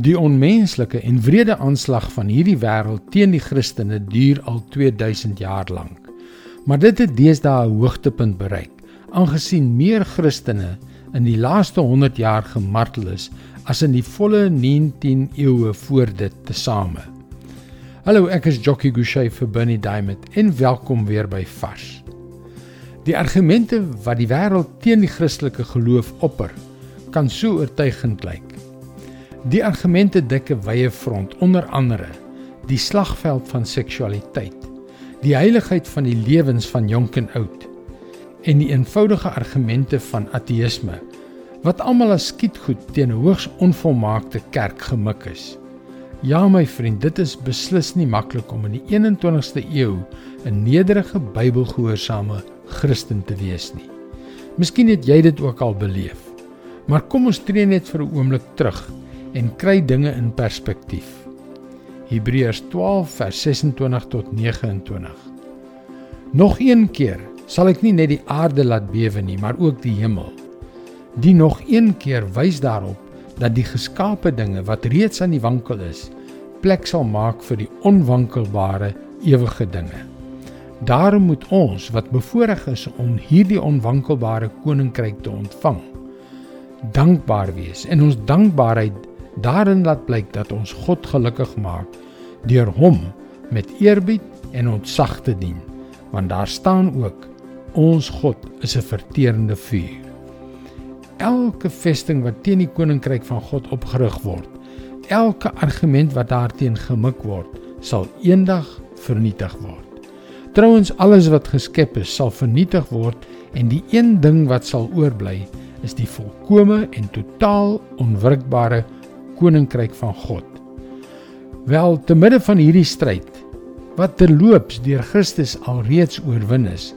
Die onmenslike en wrede aanslag van hierdie wêreld teen die Christene duur al 2000 jaar lank. Maar dit het deesdae 'n hoogtepunt bereik, aangesien meer Christene in die laaste 100 jaar gemartel is as in die volle 19 eeue voor dit tesame. Hallo, ek is Jockey Gouchee vir Bernie Diamond en welkom weer by Vars. Die argumente wat die wêreld teen die Christelike geloof opper, kan so oortuigend lyk. Die argumente 'n wye front, onder andere die slagveld van seksualiteit, die heiligheid van die lewens van jonk en oud en die eenvoudige argumente van ateïsme wat almal as skietgoed teen 'n hoogs onvolmaakte kerk gemik is. Ja my vriend, dit is beslis nie maklik om in die 21ste eeu 'n nederige Bybelgehoorsame Christen te wees nie. Miskien het jy dit ook al beleef. Maar kom ons tree net vir 'n oomblik terug en kry dinge in perspektief. Hebreërs 12 vers 26 tot 29. Nog een keer sal ek nie net die aarde laat bewe nie, maar ook die hemel. Die nog een keer wys daarop dat die geskape dinge wat reeds aan die wankel is, plek sal maak vir die onwankelbare ewige dinge. Daarom moet ons wat bevoorreg is om hierdie onwankelbare koninkryk te ontvang, dankbaar wees en ons dankbaarheid daarin laat blyk dat ons God gelukkig maak deur hom met eerbied en ontzag te dien want daar staan ook ons God is 'n verterende vuur. Elke vesting wat teen die koninkryk van God opgerig word elke argument wat daarteen gemik word sal eendag vernietig word. Trouens alles wat geskep is sal vernietig word en die een ding wat sal oorbly is die volkomme en totaal onwrikbare koninkryk van God. Wel, te midde van hierdie stryd wat terloops deur Christus alreeds oorwin is,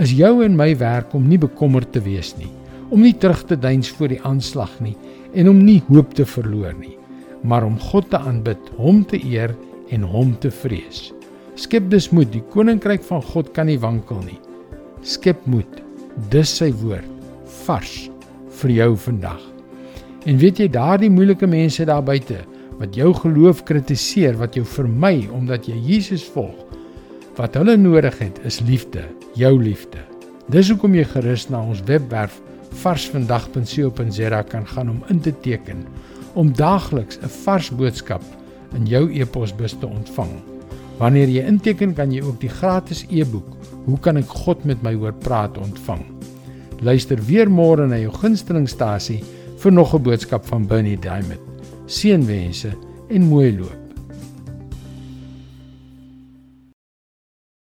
is jou en my werk om nie bekommerd te wees nie, om nie terug te deins voor die aanslag nie en om nie hoop te verloor nie, maar om God te aanbid, hom te eer en hom te vrees. Skep dus moed, die koninkryk van God kan nie wankel nie. Skep moed. Dis sy woord vars vir jou vandag. En weet jy daardie moeilike mense daar buite wat jou geloof kritiseer, wat jou vermy omdat jy Jesus volg, wat hulle nodig het is liefde, jou liefde. Dis hoekom jy gerus na ons webwerf varsvandag.co.za kan gaan om in te teken om daagliks 'n vars boodskap in jou e-posbus te ontvang. Wanneer jy inteken, kan jy ook die gratis e-boek Hoe kan ek God met my hoor praat ontvang. Luister weer môre na jou gunstelingstasie vir nog 'n boodskap van Bernie Diamond. Seënwense en mooi loop.